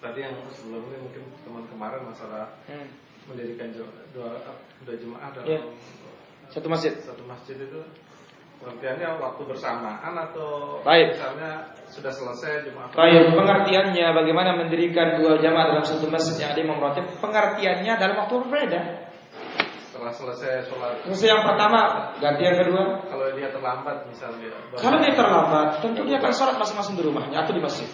tadi yang sebelumnya mungkin teman kemarin masalah Hmm. mendirikan dua dua jemaah dalam Iya. Satu masjid. satu masjid itu pengertiannya waktu bersamaan atau Baik. misalnya sudah selesai jemaah Baik, pengertiannya bagaimana mendirikan dua jamaah dalam satu masjid yang ada imam rotib, pengertiannya dalam waktu berbeda. setelah selesai sholat yang pertama, ganti yang kedua. kalau dia terlambat misalnya Kalau dia terlambat, tentu dia akan sholat masing-masing di rumahnya atau di masjid.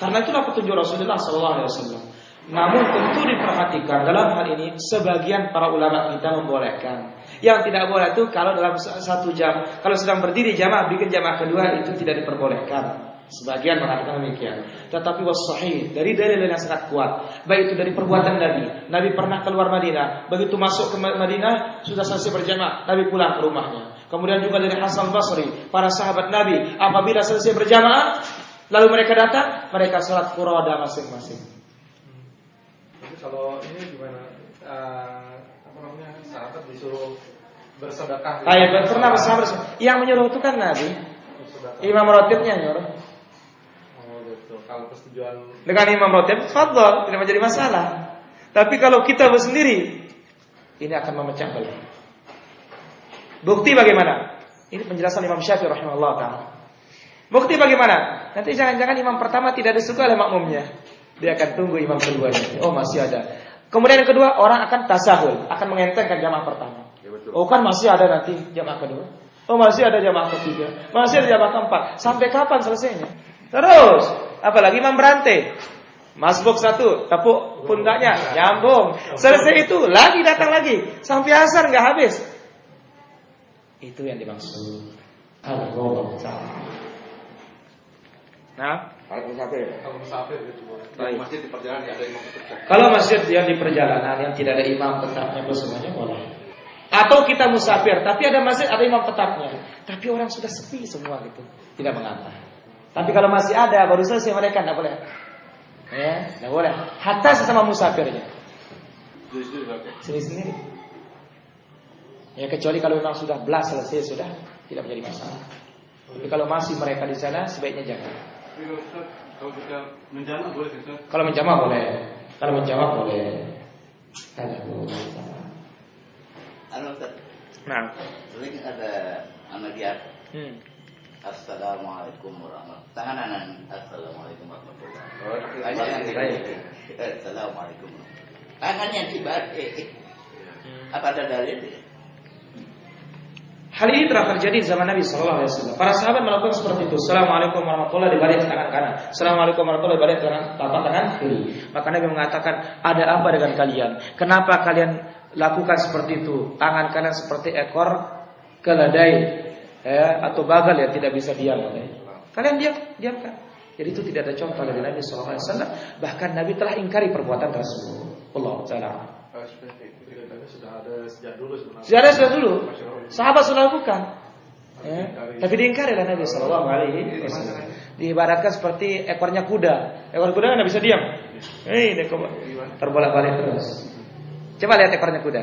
Karena itulah petunjuk Rasulullah SAW. Namun tentu diperhatikan dalam hal ini sebagian para ulama kita membolehkan. Yang tidak boleh itu kalau dalam satu jam, kalau sedang berdiri jamaah bikin jamaah kedua itu tidak diperbolehkan. Sebagian mengatakan demikian. Tetapi wasahih dari dalil yang sangat kuat, baik itu dari perbuatan Nabi. Nabi pernah keluar Madinah, begitu masuk ke Madinah sudah selesai berjamaah, Nabi pulang ke rumahnya. Kemudian juga dari Hasan Basri, para sahabat Nabi, apabila selesai berjamaah, lalu mereka datang, mereka sholat furada masing-masing. Jadi kalau ini gimana Eh, apa namanya sahabat disuruh bersedekah Tayyib pernah bersama yang menyuruh itu kan Nabi, bersedekah Imam Rotibnya nyuruh. oh gitu kalau persetujuan Dengan Imam Rotib, fadl, tidak menjadi masalah. Tapi kalau kita bersendiri, ini akan memecah belah. Bukti bagaimana? Ini penjelasan Imam Syafi'i rahimahullah taala. Bukti bagaimana? Nanti jangan-jangan imam pertama tidak disuka oleh makmumnya. Dia akan tunggu imam keduanya. Oh masih ada. Kemudian yang kedua orang akan tasahul, akan mengentengkan jamaah pertama. Oh kan masih ada nanti jamaah kedua. Oh masih ada jamaah ketiga, masih ada jamaah keempat. Sampai kapan selesainya? Terus, apalagi imam berantai. Masbuk satu, tepuk pundaknya, nyambung. Selesai itu, lagi datang lagi. Sampai asar nggak habis. Itu yang dimaksud. Allah Nah, Kalau musafir, kalau musafir masjid di perjalanan ada imam tetap. kalau masjid yang di perjalanan yang tidak ada imam tetapnya itu semuanya boleh. Atau kita musafir, tapi ada masjid ada imam tetapnya, tapi orang sudah sepi semua gitu, tidak mengapa. Tapi kalau masih ada, baru selesai mereka tidak boleh. Ya, tidak boleh. Hatta sesama musafirnya. Justru pakai. sendiri sendiri. Ya kecuali kalau memang sudah belas selesai sudah tidak menjadi masalah. Tapi kalau masih mereka di sana sebaiknya jangan. Tapi kalau Ustaz, kalau kita menjamak boleh Ustaz? Kalau menjamak boleh. Kalau boleh. Ustaz, Nah. ada anak dia Hmm. Assalamualaikum warahmatullahi Tanganan Assalamualaikum warahmatullahi Banyak yang Assalamualaikum Tangannya dibalik Apa ada dalil? Hal ini telah terjadi di zaman Nabi Shallallahu Alaihi Wasallam. Para sahabat melakukan seperti itu. Assalamualaikum warahmatullahi dibalik tangan kanan. Assalamualaikum warahmatullahi dibalik tangan telapak tangan kiri. Maka Nabi mengatakan, ada apa dengan kalian? Kenapa kalian lakukan seperti itu? Tangan kanan seperti ekor keledai ya, atau bagal yang tidak bisa diam. Ya. Kalian diam, diamkan. Jadi itu tidak ada contoh dari Nabi Shallallahu Alaihi Wasallam. Bahkan Nabi telah ingkari perbuatan tersebut. Allah Taala. Sudah ada sejak dulu sebenarnya sudah dulu. Sahabat sudah lakukan. Ya. Tapi diingkari oleh Nabi Shallallahu Alaihi Wasallam. Diibaratkan seperti ekornya kuda. Ekor kuda nggak bisa diam. Eh, dia kok terbolak balik terus. Coba lihat ekornya kuda.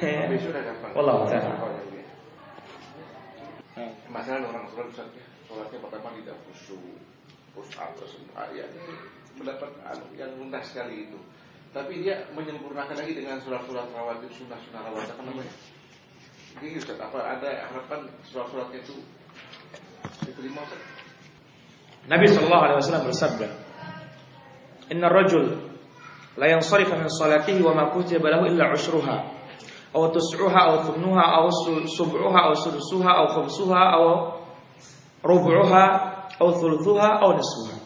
Ya, ya. Masalah orang sholat Ustaz ya. Sholatnya pertama tidak khusyuk, push up terus ayat. Mendapat anu yang mudah sekali itu. Tapi dia menyempurnakan lagi dengan surat-surat rawatib sunnah-sunnah rawatib apa namanya? Ini Ustaz, apa ada harapan surat-suratnya itu diterima Ustaz? Nabi Shallallahu Alaihi Wasallam bersabda, Inna rajul la yansarifa min salatihi wa ma kutiba lahu illa ushruha tus'uha aw thumnuha aw su- sub'uha aw sudusuha aw khamsuha aw rubu'uha aw thuluthuha aw nisfuha.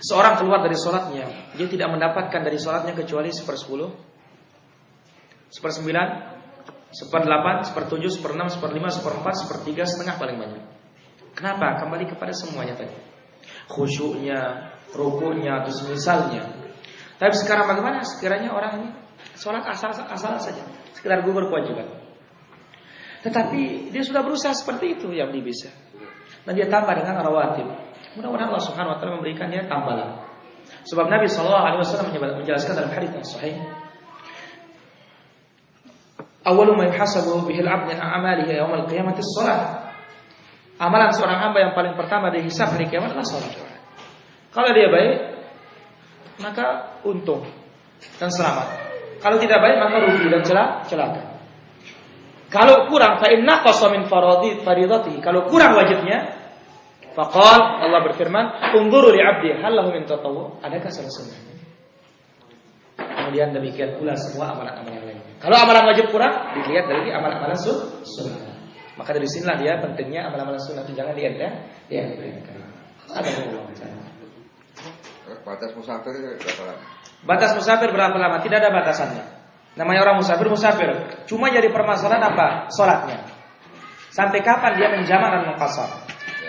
Seorang keluar dari sholatnya, dia tidak mendapatkan dari sholatnya kecuali sepersepuluh, sepersembilan, seperdelapan, sepertujuh, seperenam, seperlima, seperempat, sepertiga, setengah paling banyak. Kenapa? Kembali kepada semuanya tadi. Khusyuknya, rukunya, atau semisalnya. Tapi sekarang bagaimana? Sekiranya orang ini sholat asal-asal saja, sekedar gugur kewajiban. Tetapi dia sudah berusaha seperti itu yang dia bisa. Dan dia tambah dengan rawatib. Mudah-mudahan Allah Subhanahu wa taala memberikan dia tambahan. Sebab Nabi sallallahu alaihi wasallam menjelaskan dalam hadis yang sahih Awalu ma yuhasabu bihil abd min a'malihi al-qiyamati shalah. Amalan seorang hamba yang paling pertama dihisab hari kiamat adalah salat. Kalau dia baik, maka untung dan selamat. Kalau tidak baik maka rugi dan celaka. Kalau kurang fa inna qasamin faradi faridati. Kalau kurang wajibnya faqal Allah berfirman, "Unzuru li 'abdi hal lahu min tatawwu?" Adakah salah sunnah? Kemudian demikian pula semua amalan-amalan lain. Kalau amalan wajib kurang, dilihat dari amalan-amalan sunnah. Maka dari sinilah dia pentingnya amalan-amalan sunnah itu jangan lihat ya. Dia ada Batas musafir berapa lama? Batas musafir berapa lama? Tidak ada batasannya. Namanya orang musafir musafir. Cuma jadi permasalahan apa? Sholatnya. Sampai kapan dia menjamak dan mengkasar?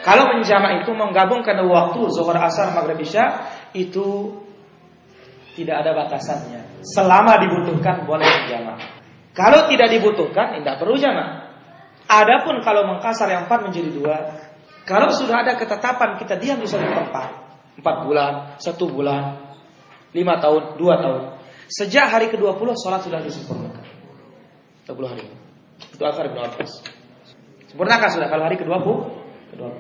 Kalau menjamak itu menggabungkan waktu zuhur asar maghrib isya itu tidak ada batasannya. Selama dibutuhkan boleh menjamak. Kalau tidak dibutuhkan tidak perlu jamak. Adapun kalau mengkasar yang empat menjadi dua, kalau sudah ada ketetapan kita diam di satu tempat, empat bulan, satu bulan, lima tahun, dua tahun. Sejak hari ke-20 sholat sudah disempurnakan. 20 hari. Itu akhir Ibn. Sempurnakan sudah kalau hari ke-20. Ke-20.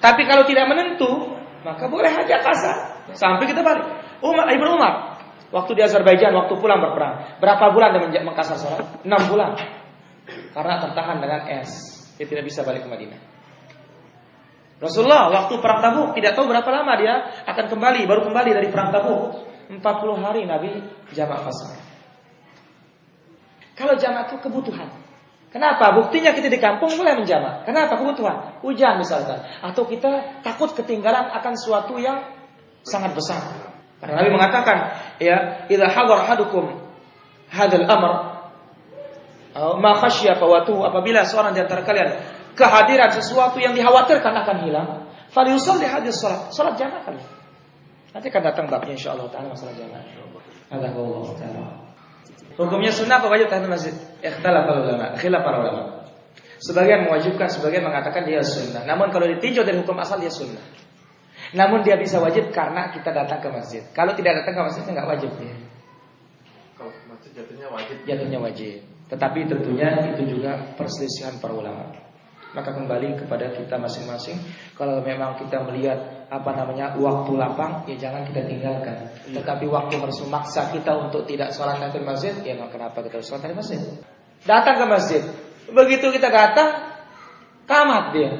Tapi kalau tidak menentu, maka boleh aja kasar. Sampai kita balik. Umar, Ibn Umar. Waktu di Azerbaijan, waktu pulang berperang. Berapa bulan dia mengkasar sholat? 6 bulan. Karena tertahan dengan es. Dia tidak bisa balik ke Madinah. Rasulullah waktu perang Tabuk tidak tahu berapa lama dia akan kembali, baru kembali dari perang Tabuk. 40 hari Nabi jamak fasal. Kalau jamak itu kebutuhan. Kenapa? Buktinya kita di kampung boleh menjamak. Kenapa? Kebutuhan. Hujan misalkan. Atau kita takut ketinggalan akan suatu yang sangat besar. Karena Nabi mengatakan, ya, idza hadar hadukum hadal amr ma khasya fawatuhu apabila seorang di antara kalian kehadiran sesuatu yang dikhawatirkan akan hilang, di hadis salat. Salat jamaah kali. Nanti akan datang babnya insyaallah taala masalah jamaah. Ada Allah taala. Hukumnya sunnah apa wajib tahiyatul masjid? Ikhtilaf para ulama, khilaf para ulama. Sebagian mewajibkan, sebagian mengatakan dia sunnah. Namun kalau ditinjau dari hukum asal dia sunnah. Namun dia bisa wajib karena kita datang ke masjid. Kalau tidak datang ke masjid nggak wajib dia. Kalau masjid jatuhnya wajib. Jatuhnya wajib. Tetapi tentunya itu juga perselisihan para ulama maka kembali kepada kita masing-masing. Kalau memang kita melihat apa namanya waktu lapang, ya jangan kita tinggalkan. Iya. Tetapi waktu harus memaksa kita untuk tidak sholat di masjid, ya kenapa kita harus sholat di masjid? Datang ke masjid, begitu kita datang, kamat dia.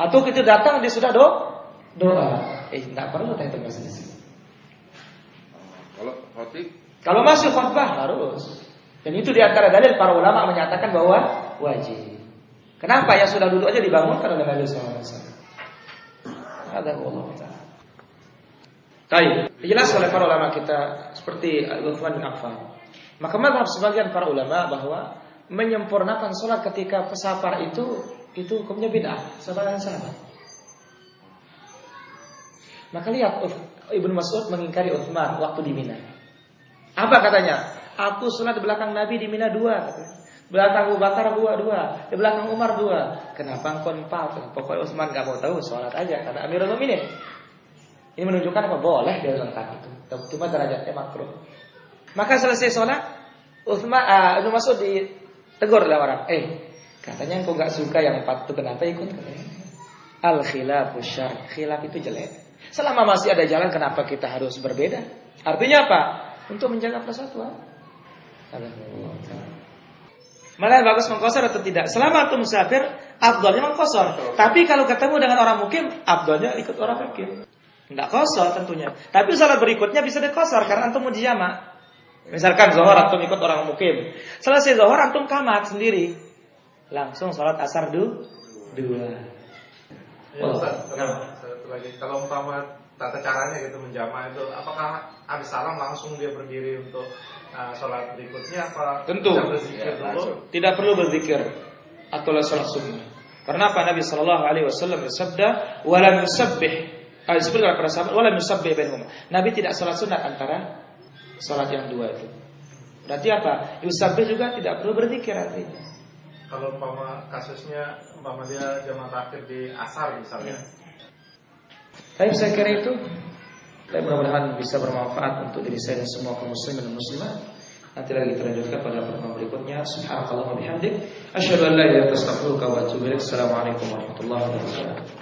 Atau kita datang dia sudah do doa, eh tidak perlu tahiyatul masjid. Kalau khotib? Kalau masih khutbah harus. Dan itu di antara dalil para ulama menyatakan bahwa wajib. Kenapa yang sudah duduk aja dibangunkan oleh Nabi SAW? Ada Allah Taala. Baik, dijelaskan oleh para ulama kita seperti Uthman bin Affan. Maka madhab sebagian para ulama bahwa menyempurnakan sholat ketika pesafar itu itu hukumnya bid'ah, sama sahabat. Maka lihat Ibnu Mas'ud mengingkari Uthman waktu di Mina. Apa katanya? Aku sholat di belakang Nabi di Mina dua. Katanya belakang Abu Bakar dua dua, di belakang Umar dua. Kenapa engkau empat? Pokoknya Utsman gak mau tahu, sholat aja karena Amirul Mukminin. Ini menunjukkan apa? Boleh dia lengkap itu. Cuma derajatnya makruh. Maka selesai sholat, Utsman, uh, Ibnu Mas'ud ditegur oleh orang. Eh, katanya engkau gak suka yang empat itu kenapa ikut? Al khilafu syar. Khilaf itu jelek. Selama masih ada jalan kenapa kita harus berbeda? Artinya apa? Untuk menjaga persatuan. Alhamdulillah. Mana yang bagus mengkosor atau tidak? Selama itu musafir, abdulnya mengkosor. Tapi kalau ketemu dengan orang mukim, abdulnya ikut orang mukim. Tidak kosor tentunya. Tapi salat berikutnya bisa dikosor karena antum mau dijama. Misalkan zohor antum ikut orang mukim. Selesai zohor antum kamat sendiri. Langsung sholat asar du, dua. Ya, oh, nah. satu lagi. Kalau umpama tata caranya gitu menjama itu, apakah habis salam langsung dia berdiri untuk uh, sholat berikutnya apa? Tentu. Berzikir dulu? tidak perlu berzikir. Atau sholat sunnah. Karena apa? Nabi Shallallahu Alaihi Wasallam bersabda walam yusabbih. Ah, seperti para sahabat walam yusabbih bainahuma. Nabi tidak sholat sunat antara sholat yang dua itu. Berarti apa? Yusabbih juga tidak perlu berzikir artinya. Kalau umpama kasusnya umpama dia jamaah terakhir di asar misalnya. Ya. Tapi saya kira itu tapi mudah-mudahan bisa bermanfaat untuk diri saya dan semua kaum muslimin dan muslimat. Nanti lagi kita lanjutkan pada pertemuan berikutnya. Subhanallahi wa bihamdik, asyhadu an la ilaha illa anta astaghfiruka wa atubu ilaik. Assalamualaikum warahmatullahi wabarakatuh.